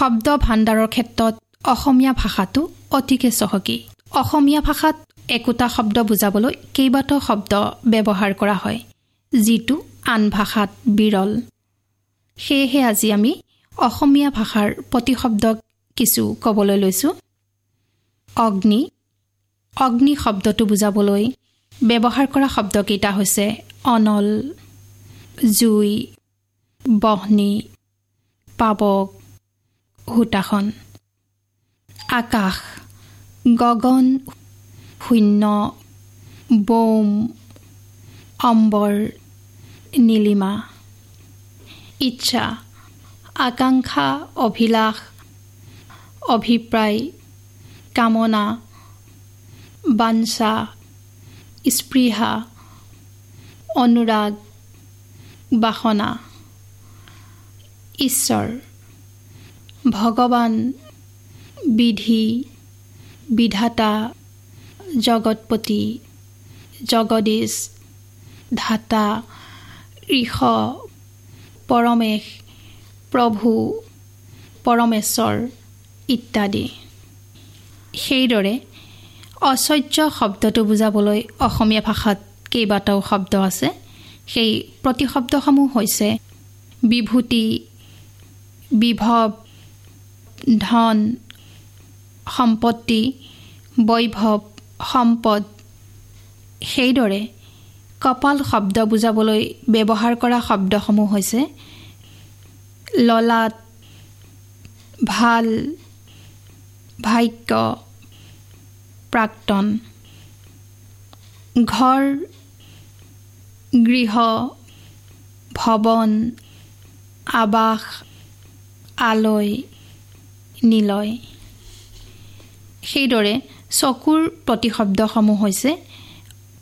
শব্দ ভাণ্ডাৰৰ ক্ষেত্ৰত অসমীয়া ভাষাটো অতিকে চহকী। অসমীয়া ভাষাত একোটা শব্দ বুজাবলৈ কেইবাটাও শব্দ ব্যৱহাৰ কৰা হয় যিটো আন ভাষাত বিৰল। সেয়েহে আজি আমি অসমীয়া ভাষাৰ প্ৰতিশব্দ কিছু ক'বলৈ লৈছোঁ। অগ্নি। অগ্নি শব্দটো বুজাবলৈ ব্যৱহাৰ কৰা শব্দকেইটা হৈছে অনল জুই বহনি পাবক সূতাখন আকাশ। গগন। শূন্য। বৌম। অম্বৰ। নীলিমা। ইচ্ছা। আকাংক্ষা। অভিলাষ। অভিপ্ৰায়। কামনা। বাঞ্ছা। স্পৃহা। অনুৰাগ। বাসনা। ঈশ্বৰ। ভগৱান বিধি বিধাতা জগতপতি জগদীশ ধাতা ঋষ পৰমেশ প্ৰভু পৰমেশ্বৰ ইত্যাদি। সেইদৰে ঐশ্বৰ্য শব্দটো বুজাবলৈ অসমীয়া ভাষাত কেইবাটাও শব্দ আছে। সেই প্ৰতিশব্দসমূহ হৈছে বিভূতি বিভৱ ধন সম্পত্তি বৈভৱ সম্পদ সেইদৰে কপাল শব্দ বুজাবলৈ ব্যৱহাৰ কৰা শব্দসমূহ হৈছে ললাট ভাল ভাগ্য প্ৰাক্তন ঘৰ গৃহ ভৱন আৱাস আলয়। নিলয়। সেইদৰে চকুৰ প্ৰতিশব্দসমূহ হৈছে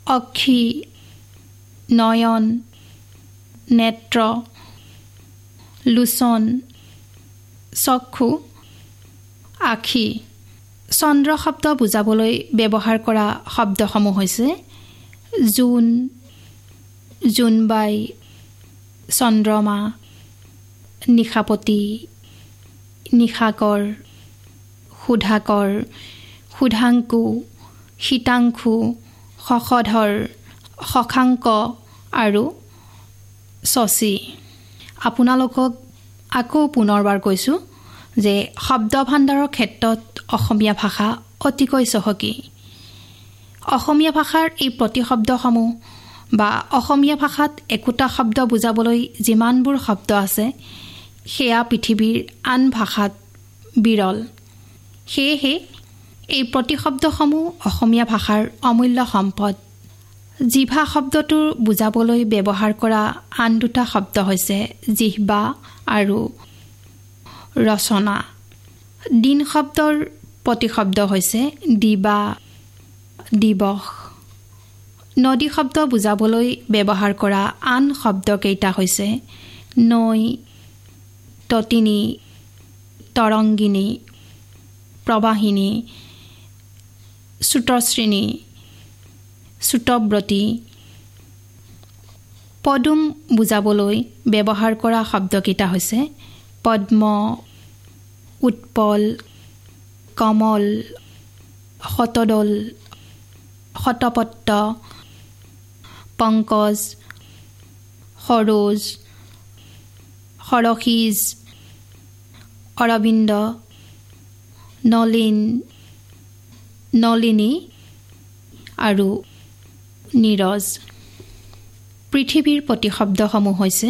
অক্ষী নয়ন নেত্ৰ লোচন চক্ষু আখি। চন্দ্ৰ শব্দ বুজাবলৈ ব্যৱহাৰ কৰা শব্দসমূহ হৈছে জোন জোনবাই চন্দ্ৰমা নিশাপতি নিশাকৰ সুধাকৰ সুধাংকু শীতাংশু শশধৰ শশাংক আৰু শশী। আপোনালোকক আকৌ পুনৰবাৰ কৈছোঁ যে শব্দ ভাণ্ডাৰৰ ক্ষেত্ৰত অসমীয়া ভাষা অতিকৈ চহকী। অসমীয়া ভাষাৰ এই প্ৰতিশব্দসমূহ বা অসমীয়া ভাষাত একোটা শব্দ বুজাবলৈ যিমানবোৰ শব্দ আছে সেয়া পৃথিৱীৰ আন ভাষাত বিৰল। সেয়েহে এই প্ৰতিশব্দসমূহ অসমীয়া ভাষাৰ অমূল্য সম্পদ। জিভা শব্দটোৰ বুজাবলৈ ব্যৱহাৰ কৰা আন দুটা শব্দ হৈছে জিহ্বা আৰু ৰচনা। দিন শব্দৰ প্ৰতিশব্দ হৈছে দিবা দিৱস নদী শব্দ বুজাবলৈ ব্যৱহাৰ কৰা আন শব্দকেইটা হৈছে নৈ ততিনী তৰংগিনী প্ৰবাহিনী চুতশ্ৰেণী চুতব্ৰতী পদুম বুজাবলৈ ব্যৱহাৰ কৰা শব্দকেইটা হৈছে পদ্ম উৎপল কমল শতদল শতপত্ৰ পংকজ সৰোজ সৰসীজ অৰবিন্দ নলিন নলিনী আৰু নীৰজ। পৃথিৱীৰ প্ৰতিশব্দসমূহ হৈছে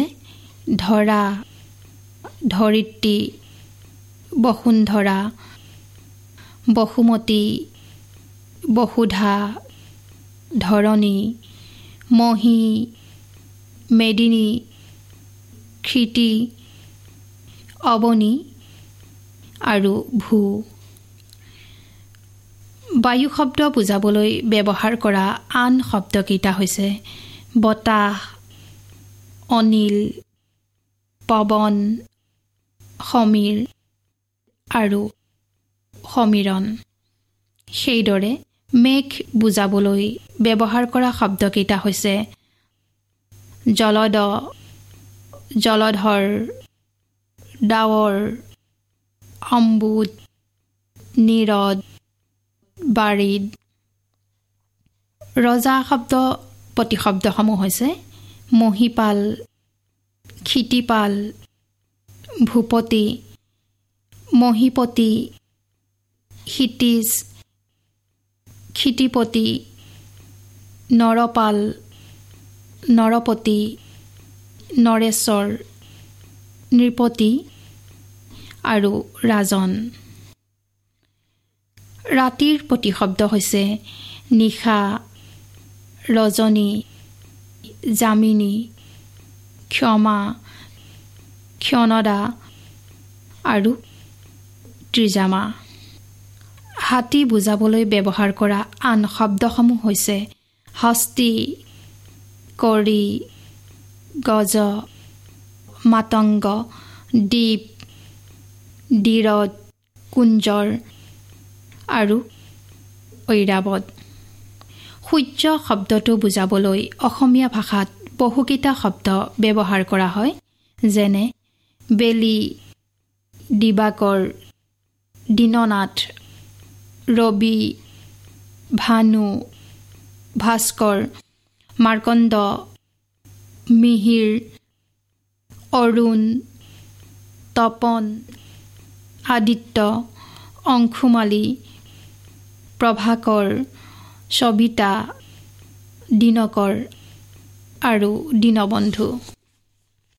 ধৰা ধৰিত্ৰী বসুন্ধৰা বসুমতী বসুধা ধৰণী মহী মেদিনী ক্ষিতি অৱনী আৰু ভূ। বায়ু শব্দ বুজাবলৈ ব্যৱহাৰ কৰা আন শব্দকেইটা হৈছে বতাহ অনিল পৱন সমীৰ আৰু সমীৰণ। সেইদৰে মেঘ বুজাবলৈ ব্যৱহাৰ কৰা শব্দকেইটা হৈছে জলদ জলধৰ ডাৱৰ অম্বুদ নীৰদ বাৰীদ ৰজা শব্দ প্ৰতিশব্দসমূহ হৈছে মহিপাল ক্ষিতিপাল ভূপতি মহিপতি ক্ষিতিজ ক্ষিতিপতি নৰপাল নৰপতি নৰেশ্বৰ নৃপতি আৰু ৰাজন। ৰাতিৰ প্ৰতিশব্দ হৈছে নিশা ৰজনী জামিনী ক্ষমা ক্ষণদা আৰু ত্ৰিজামা। হাতী বুজাবলৈ ব্যৱহাৰ কৰা আন শব্দসমূহ হৈছে হস্তি কৰি গজ মাতংগ দ্বীপ দ্বিৰদ কুঞ্জৰ আৰু ঐৰাৱত। সূৰ্য শব্দটো বুজাবলৈ অসমীয়া ভাষাত বহুকেইটা শব্দ ব্যৱহাৰ কৰা হয় যেনে বেলি দিবাকৰ দীননাথ ৰবি ভানু ভাস্কৰ মাৰ্কণ্ড মিহিৰ অৰুণ তপন আদিত্য অংশুমালী প্ৰভাকৰ সবিতা দিনকৰ আৰু দীনবন্ধু।